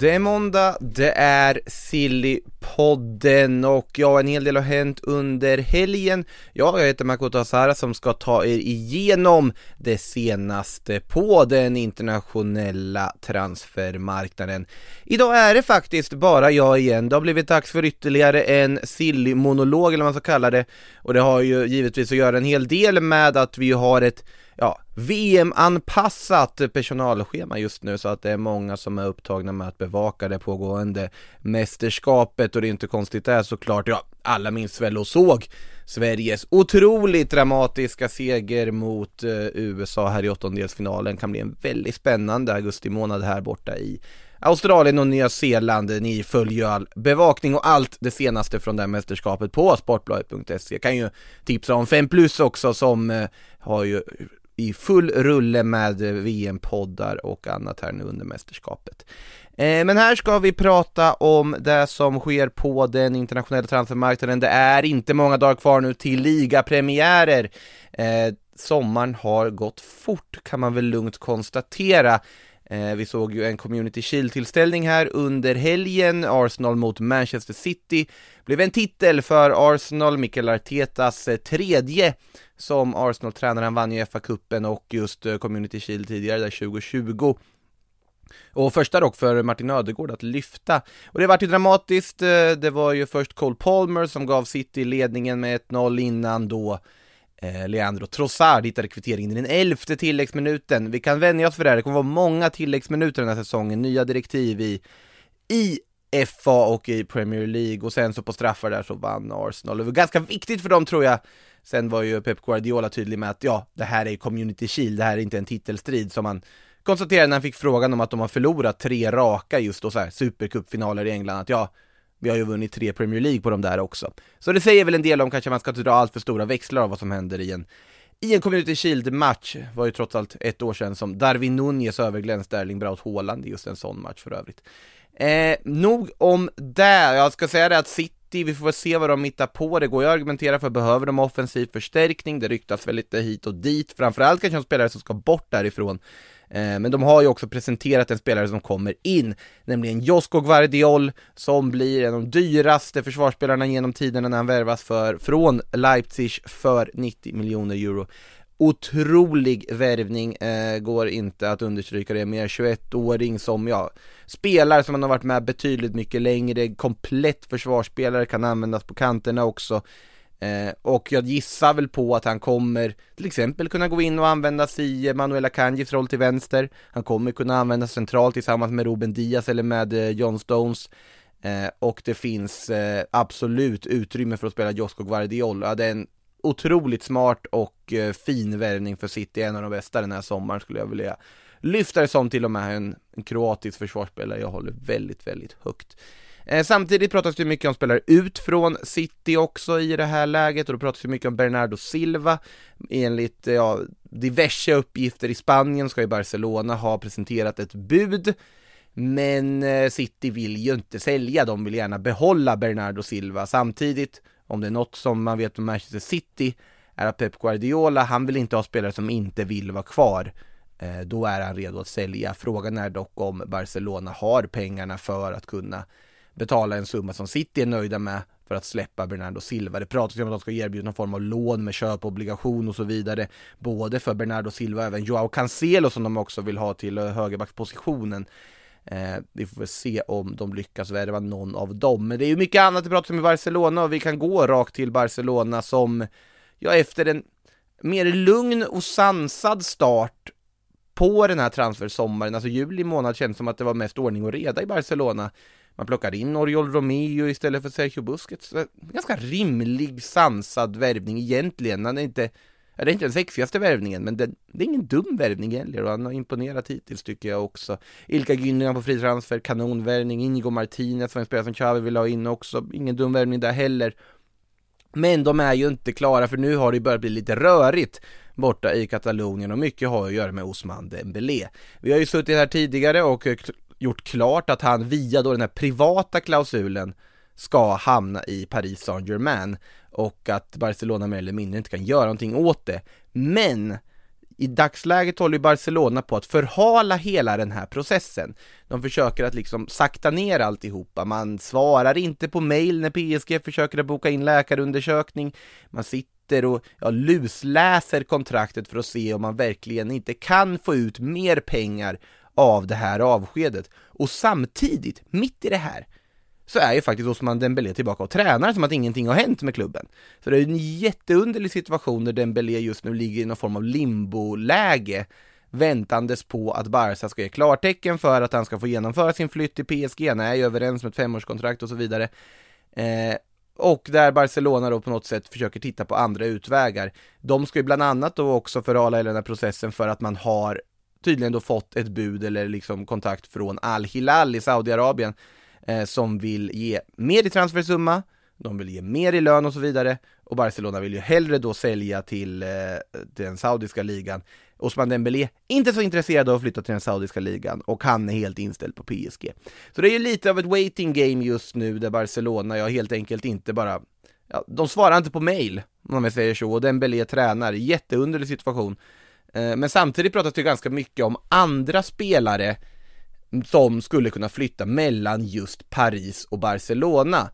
Det är måndag, det är Sillypodden och ja, en hel del har hänt under helgen. Ja, jag heter Makoto Asara som ska ta er igenom det senaste på den internationella transfermarknaden. Idag är det faktiskt bara jag igen, det har blivit dags för ytterligare en Silly-monolog eller vad man ska kalla det. Och det har ju givetvis att göra en hel del med att vi har ett ja, VM-anpassat personalschema just nu så att det är många som är upptagna med att bevaka det pågående mästerskapet. Och det är inte konstigt det är såklart, ja, alla minns väl och såg Sveriges otroligt dramatiska seger mot eh, USA här i åttondelsfinalen. Kan bli en väldigt spännande augusti månad här borta i Australien och Nya Zeeland, ni följer ju all bevakning och allt det senaste från det här mästerskapet på sportbladet.se. Kan ju tipsa om 5 plus också som eh, har ju i full rulle med VM-poddar och annat här nu under mästerskapet. Eh, men här ska vi prata om det som sker på den internationella transfermarknaden. Det är inte många dagar kvar nu till ligapremiärer. Eh, sommaren har gått fort kan man väl lugnt konstatera. Eh, vi såg ju en Community Shield-tillställning här under helgen, Arsenal mot Manchester City. Blev en titel för Arsenal, Mikael Artetas eh, tredje som Arsenal-tränare, han vann ju FA-cupen och just eh, Community Shield tidigare där 2020 och första dock för Martin Ödegård att lyfta. Och det vart ju dramatiskt, eh, det var ju först Cole Palmer som gav City ledningen med 1-0 innan då eh, Leandro Trossard hittade kvitteringen i den elfte tilläggsminuten. Vi kan vänja oss för det här, det kommer vara många tilläggsminuter den här säsongen, nya direktiv i, i FA och i Premier League och sen så på straffar där så vann Arsenal. Det var ganska viktigt för dem tror jag. Sen var ju Pep Guardiola tydlig med att ja, det här är Community Shield, det här är inte en titelstrid som man konstaterade när han fick frågan om att de har förlorat tre raka just då så här supercupfinaler i England, att ja, vi har ju vunnit tre Premier League på de där också. Så det säger väl en del om kanske man ska inte dra allt för stora växlar av vad som händer i en i en Community Shield-match var ju trots allt ett år sedan som Darwin Nunez överglänste Erling Braut Haaland i just en sån match för övrigt. Eh, nog om det, jag ska säga det att City, vi får väl se vad de hittar på, det går ju att argumentera för, behöver de offensiv förstärkning, det ryktas väl lite hit och dit, framförallt kanske de spelare som ska bort därifrån. Eh, men de har ju också presenterat en spelare som kommer in, nämligen Josko Gvardiol, som blir en av de dyraste försvarsspelarna genom tiderna när han värvas för, från Leipzig för 90 miljoner euro. Otrolig värvning, eh, går inte att understryka det, mer 21-åring som, ja, spelar som han har varit med betydligt mycket längre, komplett försvarsspelare, kan användas på kanterna också. Eh, och jag gissar väl på att han kommer till exempel kunna gå in och användas i Manuela Kanjis roll till vänster. Han kommer kunna användas centralt tillsammans med Ruben Diaz eller med eh, John Stones. Eh, och det finns eh, absolut utrymme för att spela Josko Guardiol. Ja, det är en otroligt smart och eh, fin värvning för City, en av de bästa den här sommaren skulle jag vilja lyfta det som till och med en, en kroatisk försvarsspelare jag håller väldigt, väldigt högt. Eh, samtidigt pratas det mycket om spelare ut från City också i det här läget och då pratas det mycket om Bernardo Silva. Enligt ja, diverse uppgifter i Spanien ska ju Barcelona ha presenterat ett bud. Men eh, City vill ju inte sälja, de vill gärna behålla Bernardo Silva. Samtidigt, om det är något som man vet om Manchester City, är att Pep Guardiola, han vill inte ha spelare som inte vill vara kvar. Eh, då är han redo att sälja. Frågan är dock om Barcelona har pengarna för att kunna betala en summa som City är nöjda med för att släppa Bernardo Silva. Det pratas ju om att de ska erbjuda någon form av lån med köpobligation och så vidare. Både för Bernardo Silva och även Joao Cancelo som de också vill ha till eh, högerbackspositionen. Eh, vi får väl se om de lyckas värva någon av dem. Men det är ju mycket annat att prata om i Barcelona och vi kan gå rakt till Barcelona som, ja efter en mer lugn och sansad start på den här transfersommaren, alltså juli månad känns som att det var mest ordning och reda i Barcelona. Man plockar in Oriol Romeo istället för Sergio Busquets. Ganska rimlig, sansad värvning egentligen. Han är inte, Ja, det är inte den sexigaste värvningen, men det, det är ingen dum värvning heller och han har imponerat hittills tycker jag också. Ilka Gündogan på fri transfer, kanonvärvning, Inigo Martinez var en spelare som Xavi vill ha in också, ingen dum värvning där heller. Men de är ju inte klara för nu har det börjat bli lite rörigt borta i Katalonien och mycket har att göra med Osman Dembélé. Vi har ju suttit här tidigare och eh, gjort klart att han via då den här privata klausulen ska hamna i Paris Saint-Germain och att Barcelona mer eller mindre inte kan göra någonting åt det. Men i dagsläget håller Barcelona på att förhala hela den här processen. De försöker att liksom sakta ner alltihopa. Man svarar inte på mail när PSG försöker att boka in läkarundersökning. Man sitter och ja, lusläser kontraktet för att se om man verkligen inte kan få ut mer pengar av det här avskedet. Och samtidigt, mitt i det här, så är ju faktiskt Osman Dembélé tillbaka och tränar som att ingenting har hänt med klubben. Så det är en jätteunderlig situation där Dembélé just nu ligger i någon form av limboläge väntandes på att Barca ska ge klartecken för att han ska få genomföra sin flytt till PSG, han är ju överens med ett femårskontrakt och så vidare. Eh, och där Barcelona då på något sätt försöker titta på andra utvägar. De ska ju bland annat då också förhala hela den här processen för att man har tydligen då fått ett bud eller liksom kontakt från Al-Hilal i Saudiarabien eh, som vill ge mer i transfersumma, de vill ge mer i lön och så vidare och Barcelona vill ju hellre då sälja till, eh, till den saudiska ligan. Osman Dembélé, inte så intresserad av att flytta till den saudiska ligan och han är helt inställd på PSG. Så det är ju lite av ett waiting game just nu där Barcelona, jag helt enkelt inte bara Ja, de svarar inte på mail, om jag säger så, och Dembélé tränar, jätteunderlig situation. Eh, men samtidigt pratas det ganska mycket om andra spelare som skulle kunna flytta mellan just Paris och Barcelona.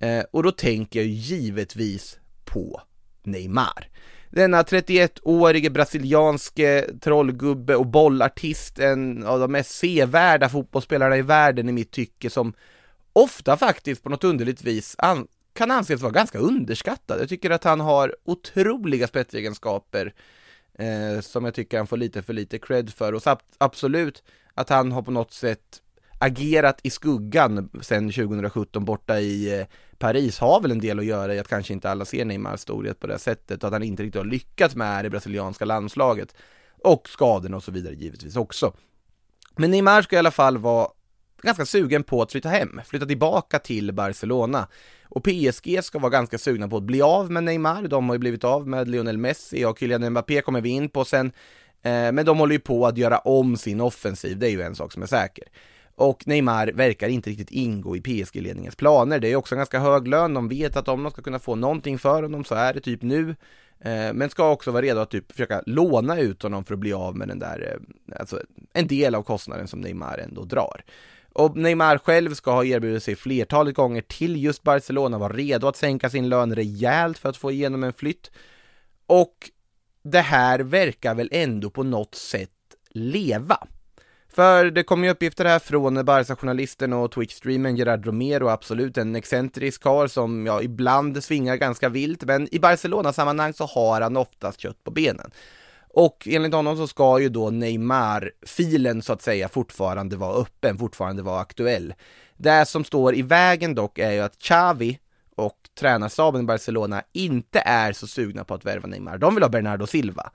Eh, och då tänker jag givetvis på Neymar. Denna 31-årige brasilianske trollgubbe och bollartist, en av de mest sevärda fotbollsspelarna i världen i mitt tycke, som ofta faktiskt på något underligt vis an kan anses vara ganska underskattad. Jag tycker att han har otroliga spetsegenskaper eh, som jag tycker han får lite för lite cred för och absolut att han har på något sätt agerat i skuggan sedan 2017 borta i eh, Paris har väl en del att göra i att kanske inte alla ser Neymars storhet på det sättet och att han inte riktigt har lyckats med det brasilianska landslaget och skadorna och så vidare givetvis också. Men Neymar ska i alla fall vara ganska sugen på att flytta hem, flytta tillbaka till Barcelona. Och PSG ska vara ganska sugna på att bli av med Neymar, de har ju blivit av med Lionel Messi och Kylian Mbappé kommer vi in på sen. Eh, men de håller ju på att göra om sin offensiv, det är ju en sak som är säker. Och Neymar verkar inte riktigt ingå i PSG-ledningens planer. Det är också en ganska hög lön, de vet att om de ska kunna få någonting för honom så är det typ nu. Eh, men ska också vara redo att typ försöka låna ut honom för att bli av med den där, eh, alltså en del av kostnaden som Neymar ändå drar. Och Neymar själv ska ha erbjudit sig flertalet gånger till just Barcelona, var redo att sänka sin lön rejält för att få igenom en flytt. Och det här verkar väl ändå på något sätt leva. För det kommer ju uppgifter här från Barca-journalisten och Twitch-streamen Gerard Romero, absolut en excentrisk karl som ja, ibland svingar ganska vilt, men i Barcelona-sammanhang så har han oftast kött på benen. Och enligt honom så ska ju då Neymar-filen så att säga fortfarande vara öppen, fortfarande vara aktuell. Det som står i vägen dock är ju att Xavi tränarstaben i Barcelona inte är så sugna på att värva Neymar. De vill ha Bernardo Silva.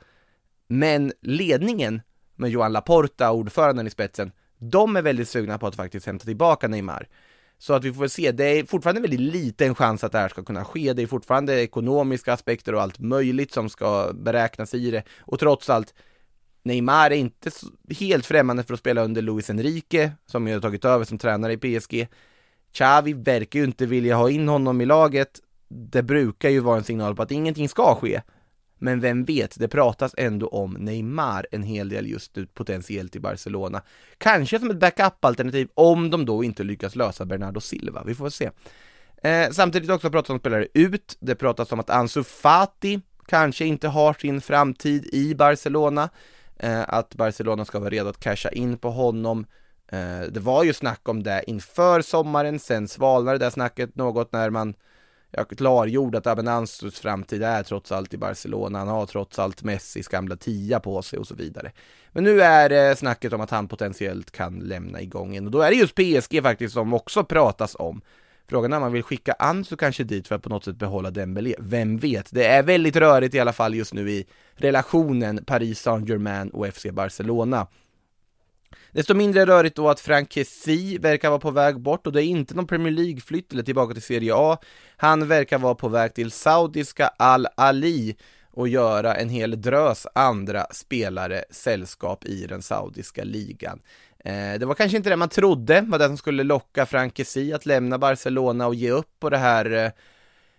Men ledningen med Johan Laporta, ordföranden i spetsen, de är väldigt sugna på att faktiskt hämta tillbaka Neymar. Så att vi får väl se, det är fortfarande väldigt liten chans att det här ska kunna ske, det är fortfarande ekonomiska aspekter och allt möjligt som ska beräknas i det, och trots allt, Neymar är inte helt främmande för att spela under Luis Enrique, som ju har tagit över som tränare i PSG. Xavi verkar ju inte vilja ha in honom i laget, det brukar ju vara en signal på att ingenting ska ske. Men vem vet, det pratas ändå om Neymar en hel del just nu potentiellt i Barcelona. Kanske som ett backup-alternativ om de då inte lyckas lösa Bernardo Silva, vi får se. Eh, samtidigt också pratas om spelare ut, det pratas om att Ansu Fati kanske inte har sin framtid i Barcelona, eh, att Barcelona ska vara redo att casha in på honom. Eh, det var ju snack om det inför sommaren, sen svalnade det snacket något när man jag klargjorde att Abenansus framtid är trots allt i Barcelona, han har trots allt Messis gamla tia på sig och så vidare. Men nu är eh, snacket om att han potentiellt kan lämna igång och då är det just PSG faktiskt som också pratas om. Frågan är om man vill skicka Ansu kanske dit för att på något sätt behålla Dembélé, vem vet? Det är väldigt rörigt i alla fall just nu i relationen Paris Saint-Germain och FC Barcelona. Desto mindre rörigt då att Frank Kessie verkar vara på väg bort och det är inte någon Premier League-flytt eller tillbaka till Serie A. Han verkar vara på väg till saudiska Al-Ali och göra en hel drös andra spelare sällskap i den saudiska ligan. Eh, det var kanske inte det man trodde var det som skulle locka Frank Kessie att lämna Barcelona och ge upp på det här eh,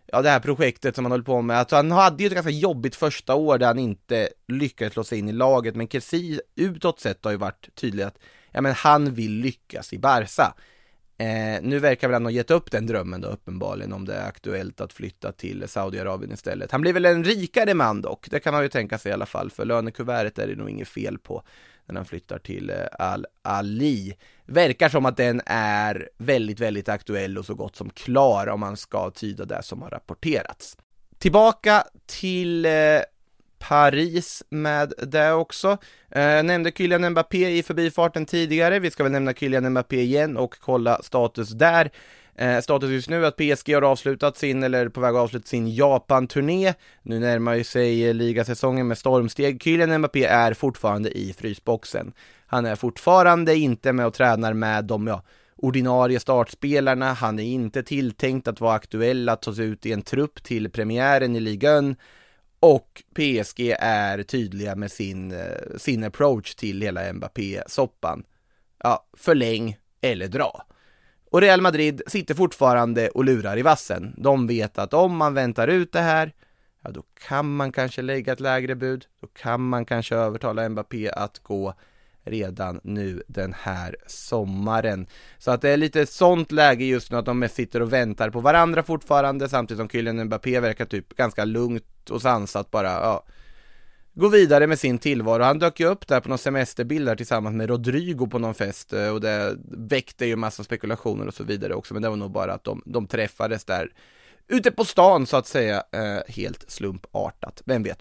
ja, det här projektet som han höll på med, alltså han hade ju ett ganska jobbigt första år där han inte lyckades slå sig in i laget, men Kessie utåt sett har ju varit tydlig att, ja men han vill lyckas i Barca. Eh, nu verkar väl han ha gett upp den drömmen då uppenbarligen om det är aktuellt att flytta till Saudiarabien istället. Han blir väl en rikare man dock, det kan man ju tänka sig i alla fall, för lönekuvertet är det nog inget fel på när han flyttar till eh, Al-Ali. Verkar som att den är väldigt, väldigt aktuell och så gott som klar om man ska tyda det som har rapporterats. Tillbaka till eh, Paris med det också. Eh, nämnde Kylian Mbappé i förbifarten tidigare, vi ska väl nämna Kylian Mbappé igen och kolla status där. Eh, status just nu är att PSG har avslutat sin, eller på väg att avsluta sin Japan-turné. Nu närmar ju sig eh, ligasäsongen med stormsteg. Kylian Mbappé är fortfarande i frysboxen. Han är fortfarande inte med och tränar med de, ja, ordinarie startspelarna. Han är inte tilltänkt att vara aktuell att tas ut i en trupp till premiären i ligan. Och PSG är tydliga med sin, eh, sin approach till hela Mbappé-soppan. Ja, förläng eller dra. Och Real Madrid sitter fortfarande och lurar i vassen. De vet att om man väntar ut det här, ja då kan man kanske lägga ett lägre bud, då kan man kanske övertala Mbappé att gå redan nu den här sommaren. Så att det är lite sånt läge just nu att de sitter och väntar på varandra fortfarande samtidigt som Kylian Mbappé verkar typ ganska lugnt och sansat bara, ja gå vidare med sin tillvaro. Han dök ju upp där på någon semesterbild där tillsammans med Rodrigo på någon fest eh, och det väckte ju massa spekulationer och så vidare också, men det var nog bara att de, de träffades där ute på stan så att säga, eh, helt slumpartat, vem vet.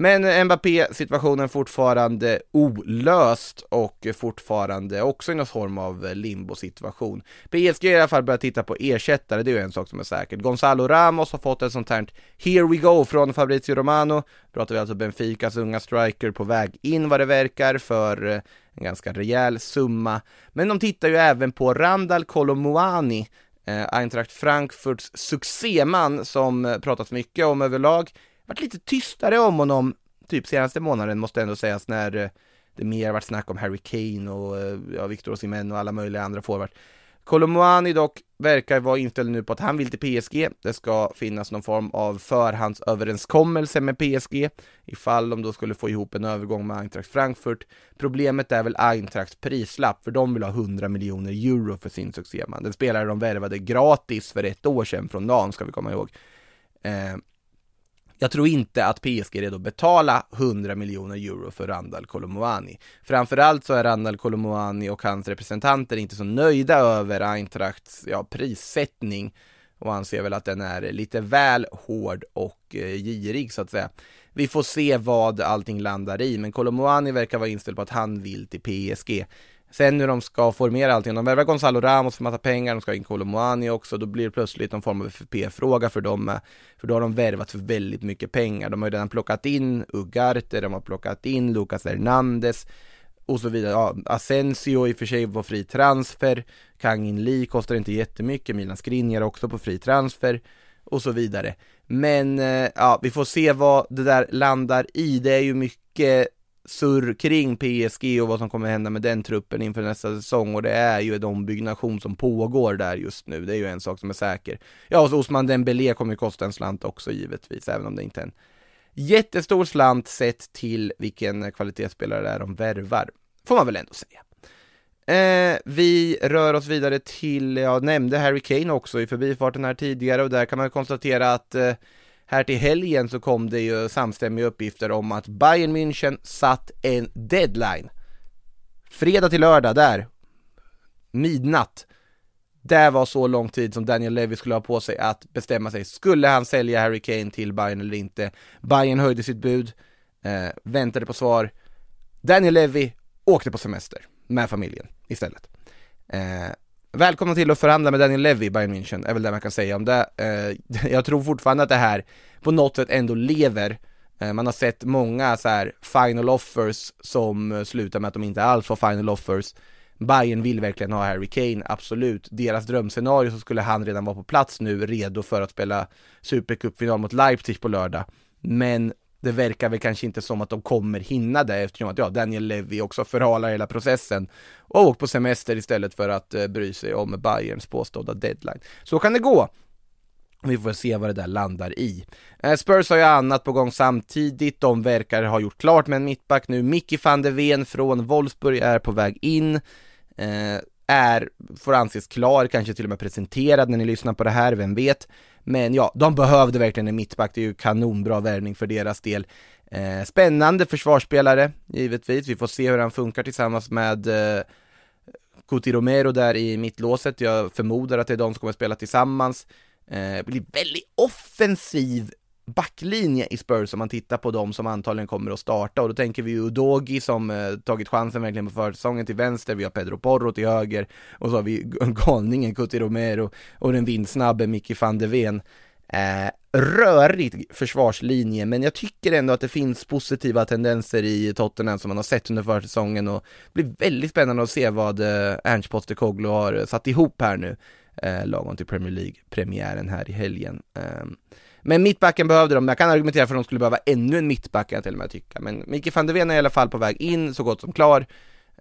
Men Mbappé-situationen fortfarande olöst och fortfarande också i någon form av limbo-situation. PSG har i alla fall börjat titta på ersättare, det är ju en sak som är säkert. Gonzalo Ramos har fått ett sånt här “Here we go” från Fabrizio Romano. Pratar vi alltså Benficas unga striker på väg in vad det verkar för eh, en ganska rejäl summa. Men de tittar ju även på Randall Colomuani, eh, Eintracht Frankfurts succéman som eh, pratats mycket om överlag varit lite tystare om honom, typ senaste månaden måste ändå sägas, när eh, det mer varit snack om Harry Kane och eh, ja, Victor Osimhen och alla möjliga andra forwards. Kolomoani dock verkar vara inställd nu på att han vill till PSG. Det ska finnas någon form av förhandsöverenskommelse med PSG ifall de då skulle få ihop en övergång med Eintracht Frankfurt. Problemet är väl Eintrachts prislapp, för de vill ha 100 miljoner euro för sin succéman. Den spelare de värvade gratis för ett år sedan från Nan, ska vi komma ihåg. Eh, jag tror inte att PSG är redo att betala 100 miljoner euro för Randall Colomuani. Framförallt så är Randall Colomuani och hans representanter inte så nöjda över Eintrachts ja, prissättning och anser väl att den är lite väl hård och eh, girig så att säga. Vi får se vad allting landar i, men Colomuani verkar vara inställd på att han vill till PSG. Sen hur de ska formera allting, de värvar Gonzalo Ramos för massa pengar, de ska ha in Colomwani också, då blir det plötsligt någon form av FFP-fråga för dem, eh, för då har de värvat för väldigt mycket pengar. De har ju redan plockat in Ugarte, de har plockat in Lucas Hernandez och så vidare. Ja, Asensio i och för sig var fri transfer, Kang In Lee kostar inte jättemycket, Milan Skriniar också på fri transfer och så vidare. Men eh, ja, vi får se vad det där landar i. Det är ju mycket surr kring PSG och vad som kommer hända med den truppen inför nästa säsong och det är ju en ombyggnation som pågår där just nu, det är ju en sak som är säker. Ja, och så Osman Dembélé kommer ju kosta en slant också givetvis, även om det inte är en jättestor slant sett till vilken kvalitetsspelare det är de värvar, får man väl ändå säga. Eh, vi rör oss vidare till, jag nämnde Harry Kane också i förbifarten här tidigare och där kan man konstatera att eh, här till helgen så kom det ju samstämmiga uppgifter om att Bayern München satt en deadline. Fredag till lördag där, midnatt. Det var så lång tid som Daniel Levy skulle ha på sig att bestämma sig. Skulle han sälja Harry Kane till Bayern eller inte? Bayern höjde sitt bud, eh, väntade på svar. Daniel Levy åkte på semester med familjen istället. Eh, välkomna till att förhandla med Daniel Levy, i Bayern München, är väl det man kan säga om det. Eh, jag tror fortfarande att det här på något sätt ändå lever. Eh, man har sett många så här final offers som eh, slutar med att de inte alls får final offers. Bayern vill verkligen ha Harry Kane, absolut. Deras drömscenario så skulle han redan vara på plats nu, redo för att spela Supercupfinal mot Leipzig på lördag. Men det verkar väl kanske inte som att de kommer hinna det eftersom att ja, Daniel Levy också förhalar hela processen och åkt på semester istället för att eh, bry sig om Bayerns påstådda deadline. Så kan det gå. Vi får se vad det där landar i. Eh, Spurs har ju annat på gång samtidigt, de verkar ha gjort klart med en mittback nu. Mickey van de Ven från Wolfsburg är på väg in. Eh, är, får anses klar, kanske till och med presenterad när ni lyssnar på det här, vem vet. Men ja, de behövde verkligen en mittback, det är ju kanonbra värvning för deras del. Eh, spännande försvarsspelare, givetvis. Vi får se hur han funkar tillsammans med eh, Cuti Romero där i mittlåset. Jag förmodar att det är de som kommer spela tillsammans. Eh, blir väldigt offensiv backlinje i Spurs om man tittar på dem som antagligen kommer att starta och då tänker vi ju Udogi som eh, tagit chansen verkligen på försäsongen till vänster, vi har Pedro Porro till höger och så har vi galningen Cuti Romero och den vindsnabbe Micke van de Ven. Eh, rörig försvarslinje, men jag tycker ändå att det finns positiva tendenser i Tottenham som man har sett under försäsongen och det blir väldigt spännande att se vad eh, Ernst Postecoglou har satt ihop här nu, eh, lagom till Premier League-premiären här i helgen. Eh, men mittbacken behövde de, jag kan argumentera för att de skulle behöva ännu en mittback kan jag till och med tycka. Men Micke van der Ven är i alla fall på väg in, så gott som klar.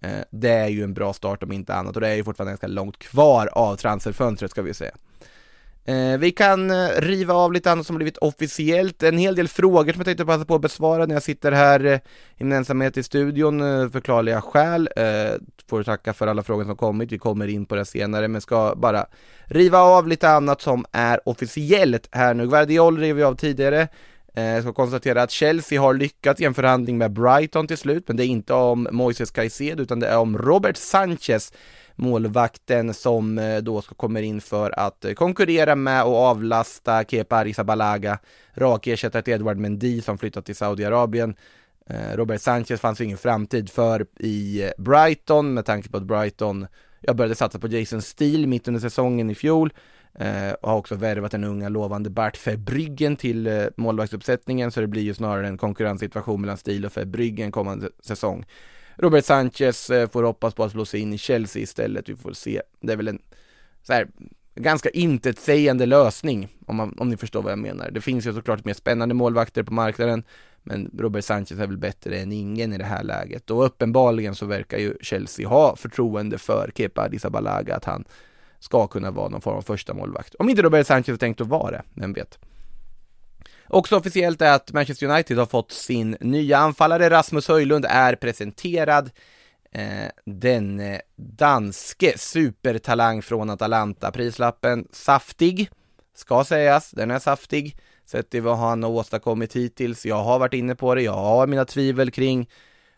Eh, det är ju en bra start om inte annat och det är ju fortfarande ganska långt kvar av transferfönstret ska vi säga. Eh, vi kan eh, riva av lite annat som blivit officiellt, en hel del frågor som jag tänkte passa på att besvara när jag sitter här eh, i min ensamhet i studion, eh, förklarliga skäl. Eh, får tacka för alla frågor som kommit, vi kommer in på det senare, men ska bara riva av lite annat som är officiellt här nu. Guardiol rev vi av tidigare, eh, jag ska konstatera att Chelsea har lyckats i en förhandling med Brighton till slut, men det är inte om Moises Caicedo utan det är om Robert Sanchez målvakten som eh, då ska komma in för att eh, konkurrera med och avlasta Kepa Arrizabalaga, rak ersättare till Edward Mendy som flyttat till Saudiarabien. Eh, Robert Sanchez fanns ju ingen framtid för i Brighton med tanke på att Brighton, jag började satsa på Jason Steele mitt under säsongen i fjol och har också värvat den unga lovande Bart Verbryggen till målvaktsuppsättningen så det blir ju snarare en konkurrenssituation mellan Steele och Verbryggen kommande säsong. Robert Sanchez eh, får hoppas på att slå sig in i Chelsea istället, vi får se. Det är väl en så här, ganska intetsägande lösning, om, man, om ni förstår vad jag menar. Det finns ju såklart mer spännande målvakter på marknaden, men Robert Sanchez är väl bättre än ingen i det här läget. Och uppenbarligen så verkar ju Chelsea ha förtroende för Kepa Arrizabalaga, att han ska kunna vara någon form av första målvakt. Om inte Robert Sanchez har tänkt att vara det, vem vet. Också officiellt är att Manchester United har fått sin nya anfallare, Rasmus Höjlund är presenterad. Eh, den danske supertalang från Atalanta, prislappen saftig, ska sägas, den är saftig. Sett till vad han har åstadkommit hittills, jag har varit inne på det, jag har mina tvivel kring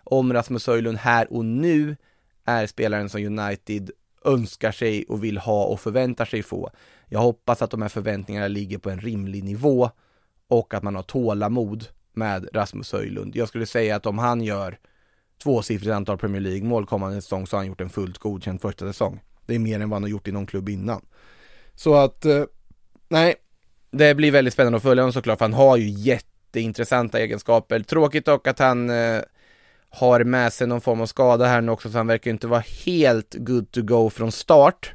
om Rasmus Höjlund här och nu är spelaren som United önskar sig och vill ha och förväntar sig få. Jag hoppas att de här förväntningarna ligger på en rimlig nivå och att man har tålamod med Rasmus Höjlund. Jag skulle säga att om han gör tvåsiffrigt antal Premier League-mål kommande säsong så har han gjort en fullt godkänd första säsong. Det är mer än vad han har gjort i någon klubb innan. Så att, eh, nej, det blir väldigt spännande att följa honom såklart, för han har ju jätteintressanta egenskaper. Tråkigt dock att han eh, har med sig någon form av skada här nu också, så han verkar inte vara helt good to go från start.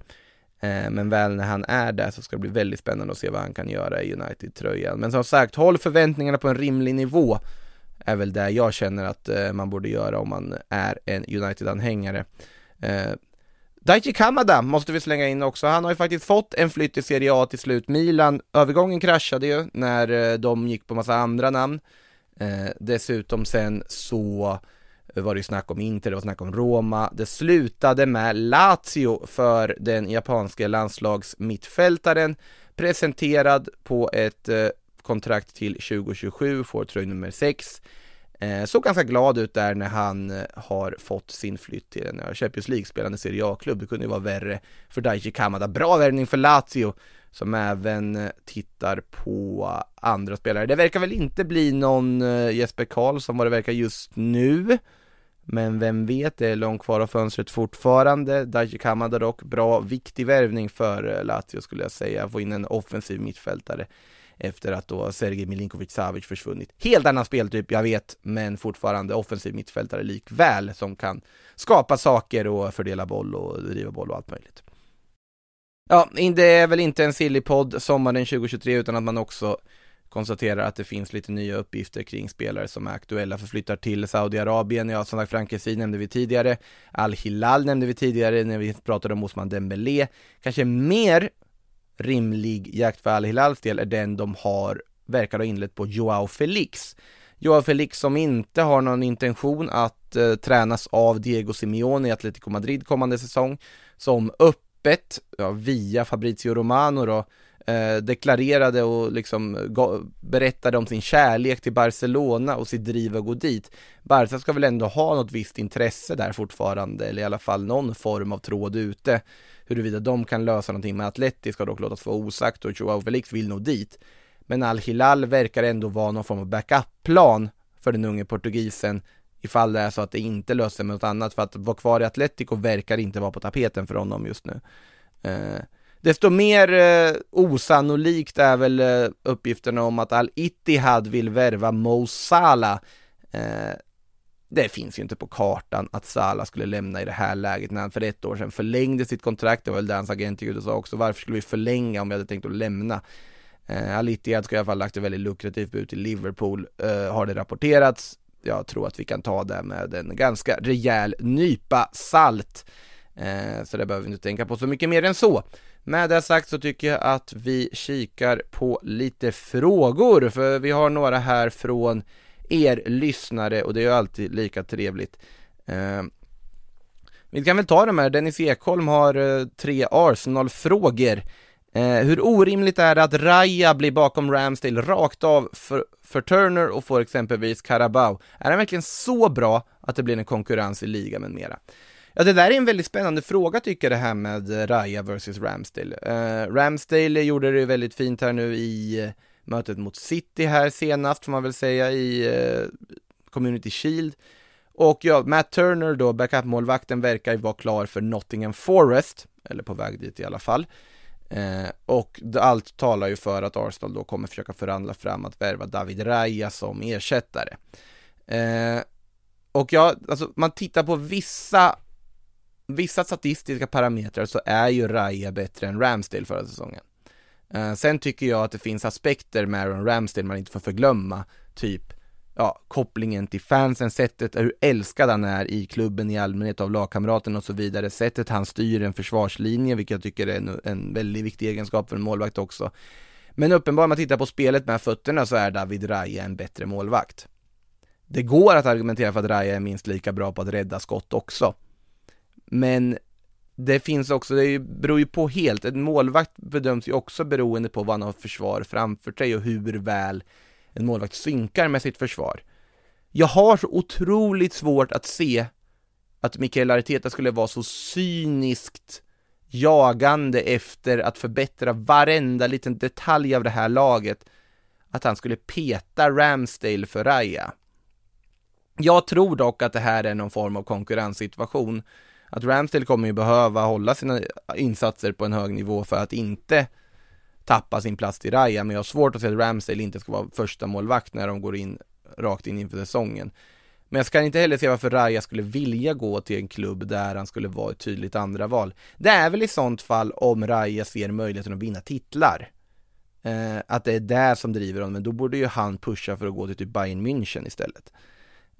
Eh, men väl när han är där så ska det bli väldigt spännande att se vad han kan göra i United-tröjan. Men som sagt, håll förväntningarna på en rimlig nivå är väl det jag känner att eh, man borde göra om man är en United-anhängare. Eh, Daichi Kamada måste vi slänga in också, han har ju faktiskt fått en flytt i Serie A till slut. Milan, övergången kraschade ju när de gick på massa andra namn. dessutom sen så var det ju snack om Inter, det var snack om Roma. Det slutade med Lazio för den japanske landslagsmittfältaren presenterad på ett eh, kontrakt till 2027, får tröj nummer 6. Eh, såg ganska glad ut där när han eh, har fått sin flytt till en Champions League-spelande Serie A-klubb. Det kunde ju vara värre för Daichi Kamada. Bra värvning för Lazio som även tittar på andra spelare. Det verkar väl inte bli någon Jesper Karlsson vad det verkar just nu. Men vem vet, det är långt kvar av fönstret fortfarande. Daji Kamada dock, bra, viktig värvning för eh, Lazio skulle jag säga. Få in en offensiv mittfältare efter att då Sergej Milinkovic Savic försvunnit. Helt annan speltyp, jag vet, men fortfarande offensiv mittfältare likväl som kan skapa saker och fördela boll och driva boll och allt möjligt. Ja, det är väl inte en silly-podd sommaren 2023 utan att man också konstaterar att det finns lite nya uppgifter kring spelare som är aktuella för flyttar till Saudiarabien. Ja, som sagt, Frankesi nämnde vi tidigare. Al-Hilal nämnde vi tidigare när vi pratade om Osman Dembélé. Kanske mer rimlig jakt för Al-Hilals del är den de har, verkar ha inlett på Joao Felix. Joao Felix som inte har någon intention att eh, tränas av Diego Simeone i Atletico Madrid kommande säsong, som öppet, ja, via Fabrizio Romano då, eh, deklarerade och liksom berättade om sin kärlek till Barcelona och sitt driv att gå dit. Barca ska väl ändå ha något visst intresse där fortfarande, eller i alla fall någon form av tråd ute. Huruvida de kan lösa någonting med Atleti ska dock låtas vara osagt och Joao Felix vill nog dit. Men Al-Hilal verkar ändå vara någon form av backup-plan för den unge portugisen ifall det är så att det inte löser med något annat för att vara kvar i Atletico verkar inte vara på tapeten för honom just nu. Eh, desto mer eh, osannolikt är väl eh, uppgifterna om att Al-Ittihad vill värva Mo Salah. Eh, det finns ju inte på kartan att Salah skulle lämna i det här läget när han för ett år sedan förlängde sitt kontrakt. Det var väl det hans agent gick ut och sa också. Varför skulle vi förlänga om vi hade tänkt att lämna? Eh, Al Ittihad ska i alla fall lagt ett väldigt lukrativt bud till Liverpool, eh, har det rapporterats. Jag tror att vi kan ta det med en ganska rejäl nypa salt. Eh, så det behöver vi inte tänka på så mycket mer än så. Med det sagt så tycker jag att vi kikar på lite frågor, för vi har några här från er lyssnare och det är ju alltid lika trevligt. Eh, vi kan väl ta de här, Dennis Ekholm har eh, tre Arsenal-frågor. Eh, hur orimligt är det att Raja blir bakom Ramsdale rakt av för, för Turner och får exempelvis Carabao? Är han verkligen så bra att det blir en konkurrens i ligan med mera? Ja, det där är en väldigt spännande fråga tycker jag det här med eh, Raja versus Ramsdale. Uh, Ramsdale gjorde det väldigt fint här nu i eh, mötet mot City här senast får man väl säga i uh, Community Shield. Och ja, Matt Turner då, backup-målvakten, verkar ju vara klar för Nottingham Forest, eller på väg dit i alla fall. Eh, och allt talar ju för att Arsenal då kommer försöka förhandla fram att värva David Raya som ersättare. Eh, och ja, alltså man tittar på vissa vissa statistiska parametrar så är ju Raya bättre än Ramsdale förra säsongen. Uh, sen tycker jag att det finns aspekter med Aaron Ramsdale man inte får förglömma, typ ja, kopplingen till fansen, sättet hur älskad han är i klubben i allmänhet av lagkamraterna och så vidare, sättet han styr en försvarslinje, vilket jag tycker är en, en väldigt viktig egenskap för en målvakt också. Men uppenbarligen, om man tittar på spelet med fötterna så är David Raya en bättre målvakt. Det går att argumentera för att Raya är minst lika bra på att rädda skott också. Men det finns också, det beror ju på helt, en målvakt bedöms ju också beroende på vad han har försvar framför sig och hur väl en målvakt synkar med sitt försvar. Jag har så otroligt svårt att se att Mikael Arteta skulle vara så cyniskt jagande efter att förbättra varenda liten detalj av det här laget att han skulle peta Ramsdale för Raya. Jag tror dock att det här är någon form av konkurrenssituation. Att Ramsdale kommer ju behöva hålla sina insatser på en hög nivå för att inte tappa sin plats till Raya, men jag har svårt att se att Ramsdale inte ska vara första målvakt när de går in rakt in inför säsongen. Men jag kan inte heller se varför Raya skulle vilja gå till en klubb där han skulle vara ett tydligt andra val. Det är väl i sånt fall om Raya ser möjligheten att vinna titlar. Eh, att det är det som driver honom, men då borde ju han pusha för att gå till typ Bayern München istället.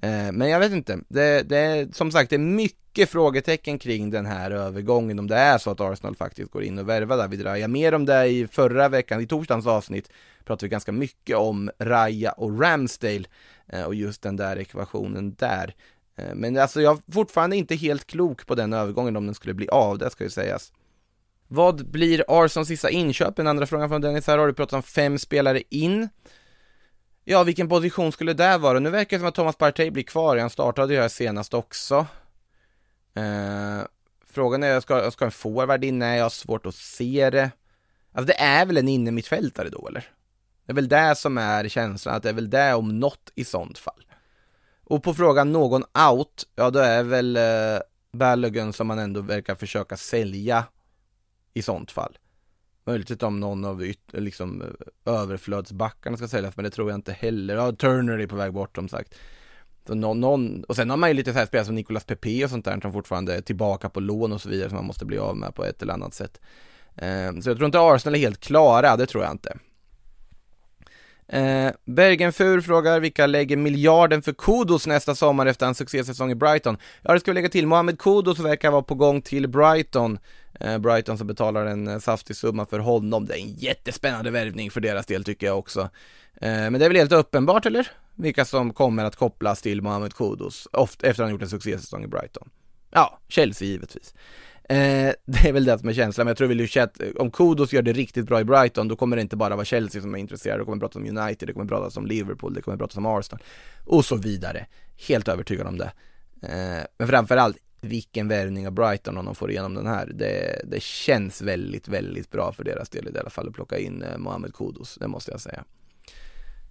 Eh, men jag vet inte, det, det är som sagt det är mycket frågetecken kring den här övergången om det är så att Arsenal faktiskt går in och värvar David Raya. Mer om det i förra veckan, i torsdagens avsnitt pratade vi ganska mycket om Raya och Ramsdale eh, och just den där ekvationen där. Eh, men alltså jag är fortfarande inte helt klok på den övergången om den skulle bli av, det ska ju sägas. Vad blir Arsons sista inköp? En andra frågan från Dennis här har du pratat om fem spelare in. Ja, vilken position skulle det vara? Nu verkar det som att Thomas Partey blir kvar, han startade ju här senast också. Eh, frågan är, ska, ska en forward in? Nej, jag har svårt att se det. Alltså det är väl en innermittfältare då eller? Det är väl det som är känslan, att det är väl det om något i sånt fall. Och på frågan någon out, ja då är väl eh, Balogun som man ändå verkar försöka sälja i sånt fall. Möjligtvis om någon av yt- liksom eh, överflödsbackarna ska säljas, men det tror jag inte heller. Ja, Turner är på väg bort som sagt. Så någon, någon, och sen har man ju lite så här spelare som Nicolas Pepe och sånt där som fortfarande är tillbaka på lån och så vidare som man måste bli av med på ett eller annat sätt. Eh, så jag tror inte Arsenal är helt klara, det tror jag inte. Eh, Bergenfur frågar vilka lägger miljarden för Kudos nästa sommar efter en succésäsong i Brighton? Ja, det ska vi lägga till. Mohamed Kudos verkar vara på gång till Brighton. Eh, Brighton som betalar en eh, saftig summa för honom. Det är en jättespännande värvning för deras del tycker jag också. Eh, men det är väl helt uppenbart, eller? Vilka som kommer att kopplas till Mohamed Kudos efter att han gjort en succésäsong i Brighton. Ja, Chelsea givetvis. Eh, det är väl det som är känslan, men jag tror väl ju att eh, om Kudos gör det riktigt bra i Brighton, då kommer det inte bara vara Chelsea som är intresserade, det kommer pratas om United, det kommer pratas om Liverpool, det kommer pratas om Arsenal och så vidare. Helt övertygad om det. Eh, men framförallt, vilken värvning av Brighton om de får igenom den här. Det, det känns väldigt, väldigt bra för deras del i alla fall att plocka in eh, Mohamed Kudos, det måste jag säga.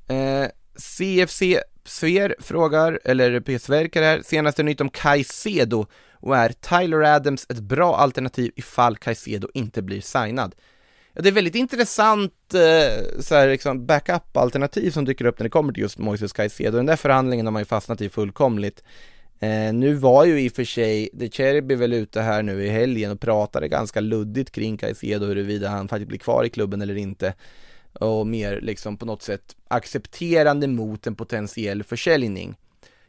Eh, CFC Sver frågar, eller P. Sverker här, senaste nytt om Caicedo och är Tyler Adams ett bra alternativ ifall Caicedo inte blir signad? Ja, det är väldigt intressant eh, så här, liksom backup-alternativ som dyker upp när det kommer till just Moises Caicedo. Den där förhandlingen har man ju fastnat i fullkomligt. Eh, nu var ju i och för sig De Cherby väl ute här nu i helgen och pratade ganska luddigt kring Caicedo huruvida han faktiskt blir kvar i klubben eller inte och mer liksom på något sätt accepterande mot en potentiell försäljning.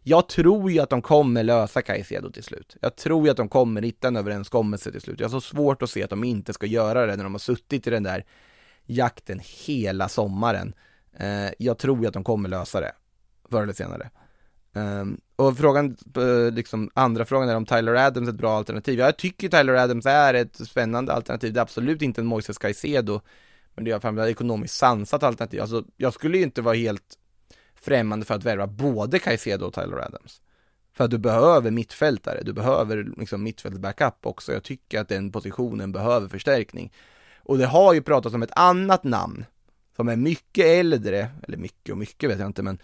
Jag tror ju att de kommer lösa Caicedo till slut. Jag tror ju att de kommer hitta en överenskommelse till slut. Jag har så svårt att se att de inte ska göra det när de har suttit i den där jakten hela sommaren. Eh, jag tror ju att de kommer lösa det, förr eller senare. Ehm, och frågan, eh, liksom andra frågan är om Tyler Adams är ett bra alternativ. Jag tycker Tyler Adams är ett spännande alternativ. Det är absolut inte en Moises Caicedo. Men det är framförallt ekonomiskt sansat alternativ. Alltså, jag skulle ju inte vara helt främmande för att värva både Caicedo och Tyler Adams. För att du behöver mittfältare, du behöver liksom mittfältsbackup också. Jag tycker att den positionen behöver förstärkning. Och det har ju pratats om ett annat namn som är mycket äldre, eller mycket och mycket vet jag inte, men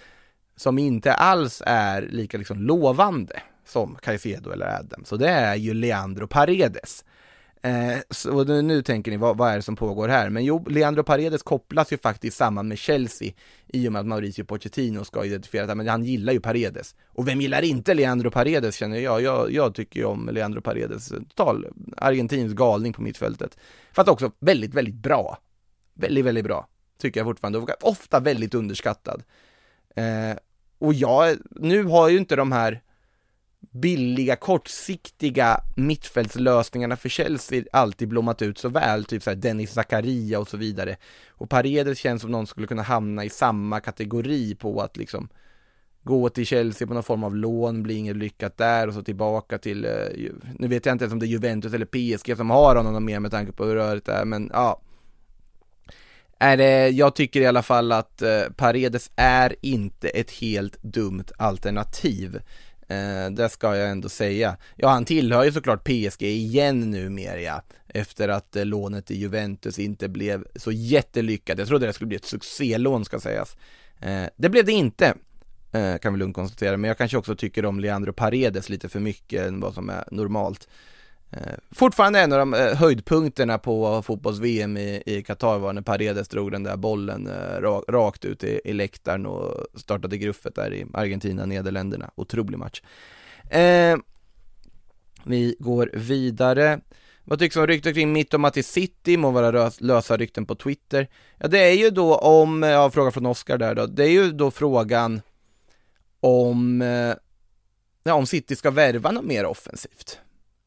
som inte alls är lika liksom lovande som Caicedo eller Adams. Så det är ju Leandro Paredes. Eh, så nu, nu tänker ni, vad, vad, är det som pågår här? Men jo, Leandro Paredes kopplas ju faktiskt samman med Chelsea i och med att Mauricio Pochettino ska identifiera det, men han gillar ju Paredes. Och vem gillar inte Leandro Paredes känner jag? Jag, jag tycker ju om Leandro Paredes, eh, total argentinsk galning på mittfältet. Fast också väldigt, väldigt bra. Väldigt, väldigt bra, tycker jag fortfarande. Och ofta väldigt underskattad. Eh, och jag, nu har ju inte de här billiga, kortsiktiga mittfältslösningarna för Chelsea alltid blommat ut så väl, typ såhär Dennis Zakaria och så vidare. Och Paredes känns som någon skulle kunna hamna i samma kategori på att liksom gå till Chelsea på någon form av lån, bli inget lyckat där och så tillbaka till, eh, nu vet jag inte ens om det är Juventus eller PSG som har honom mer med tanke på hur rörigt det är, men ja. Är det, jag tycker i alla fall att eh, Paredes är inte ett helt dumt alternativ. Eh, det ska jag ändå säga. Ja, han tillhör ju såklart PSG igen numera, ja. Efter att eh, lånet i Juventus inte blev så jättelyckat. Jag trodde det skulle bli ett succélån ska sägas. Eh, det blev det inte, eh, kan vi lugnt konstatera. Men jag kanske också tycker om Leandro Paredes lite för mycket än vad som är normalt. Eh, fortfarande en av de eh, höjdpunkterna på fotbolls-VM i Qatar var när Paredes drog den där bollen eh, rakt ut i, i läktaren och startade gruffet där i Argentina, Nederländerna. Otrolig match. Eh, vi går vidare. Vad tycks om ryktet kring Mittomati City, må vara lösa rykten på Twitter. Ja, det är ju då om, ja, fråga från Oskar där då, det är ju då frågan om, ja, om City ska värva något mer offensivt.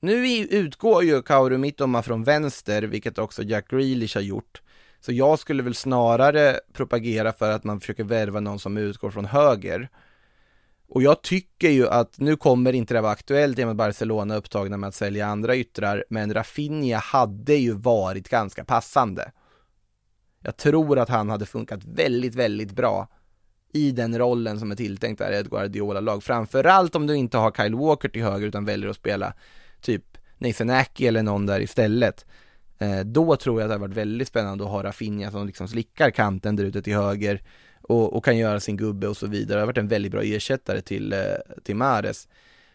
Nu utgår ju Kauru Mittoma från vänster, vilket också Jack Grealish har gjort. Så jag skulle väl snarare propagera för att man försöker värva någon som utgår från höger. Och jag tycker ju att nu kommer inte det vara aktuellt i och med Barcelona upptagna med att sälja andra yttrar, men Rafinha hade ju varit ganska passande. Jag tror att han hade funkat väldigt, väldigt bra i den rollen som är tilltänkt där i ett Guardiola-lag. Framförallt om du inte har Kyle Walker till höger utan väljer att spela typ Nathan Aki eller någon där istället. Eh, då tror jag att det har varit väldigt spännande att ha Rafinha som liksom slickar kanten där ute till höger och, och kan göra sin gubbe och så vidare. Det har varit en väldigt bra ersättare till, eh, till Mares.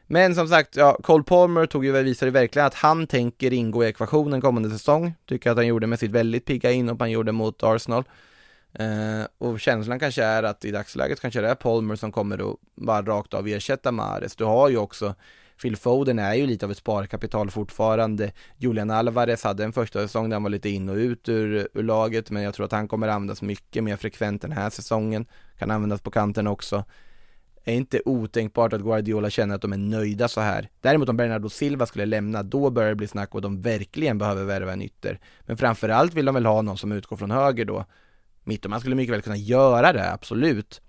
Men som sagt, ja, Cole Palmer tog ju, visade verkligen att han tänker ingå i ekvationen kommande säsong. Tycker att han gjorde med sitt väldigt pigga inhopp han gjorde mot Arsenal. Eh, och känslan kanske är att i dagsläget kanske det är Palmer som kommer att bara rakt av ersätta Mares. Du har ju också Phil Foden är ju lite av ett sparkapital fortfarande. Julian Alvarez hade en första säsong där han var lite in och ut ur, ur laget, men jag tror att han kommer användas mycket mer frekvent den här säsongen. Kan användas på kanten också. Är inte otänkbart att Guardiola känner att de är nöjda så här. Däremot om Bernardo Silva skulle lämna, då börjar det bli snack och de verkligen behöver värva en ytter. Men framförallt vill de väl ha någon som utgår från höger då. Mittoman skulle mycket väl kunna göra det, absolut.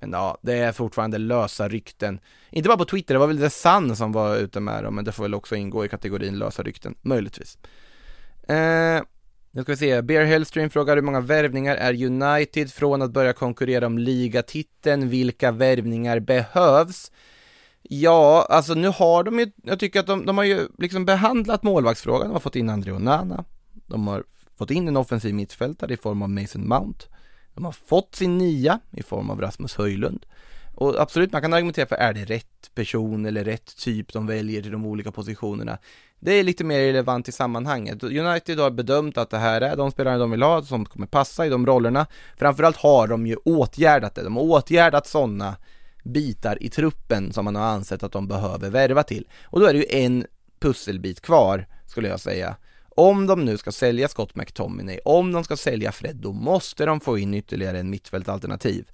Men ja, det är fortfarande lösa rykten. Inte bara på Twitter, det var väl The Sun som var ute med dem, men det får väl också ingå i kategorin lösa rykten, möjligtvis. Eh, nu ska vi se, Bear Hellstream frågar hur många värvningar är United från att börja konkurrera om ligatiteln? Vilka värvningar behövs? Ja, alltså nu har de ju, jag tycker att de, de har ju liksom behandlat målvaktsfrågan, de har fått in André Onana, de har fått in en offensiv mittfältare i form av Mason Mount, de har fått sin nia i form av Rasmus Höjlund. Och absolut, man kan argumentera för är det rätt person eller rätt typ de väljer till de olika positionerna. Det är lite mer relevant i sammanhanget. United har bedömt att det här är de spelare de vill ha, som kommer passa i de rollerna. Framförallt har de ju åtgärdat det. De har åtgärdat sådana bitar i truppen som man har ansett att de behöver värva till. Och då är det ju en pusselbit kvar, skulle jag säga. Om de nu ska sälja Scott McTominay, om de ska sälja Fred, då måste de få in ytterligare en mittfältalternativ.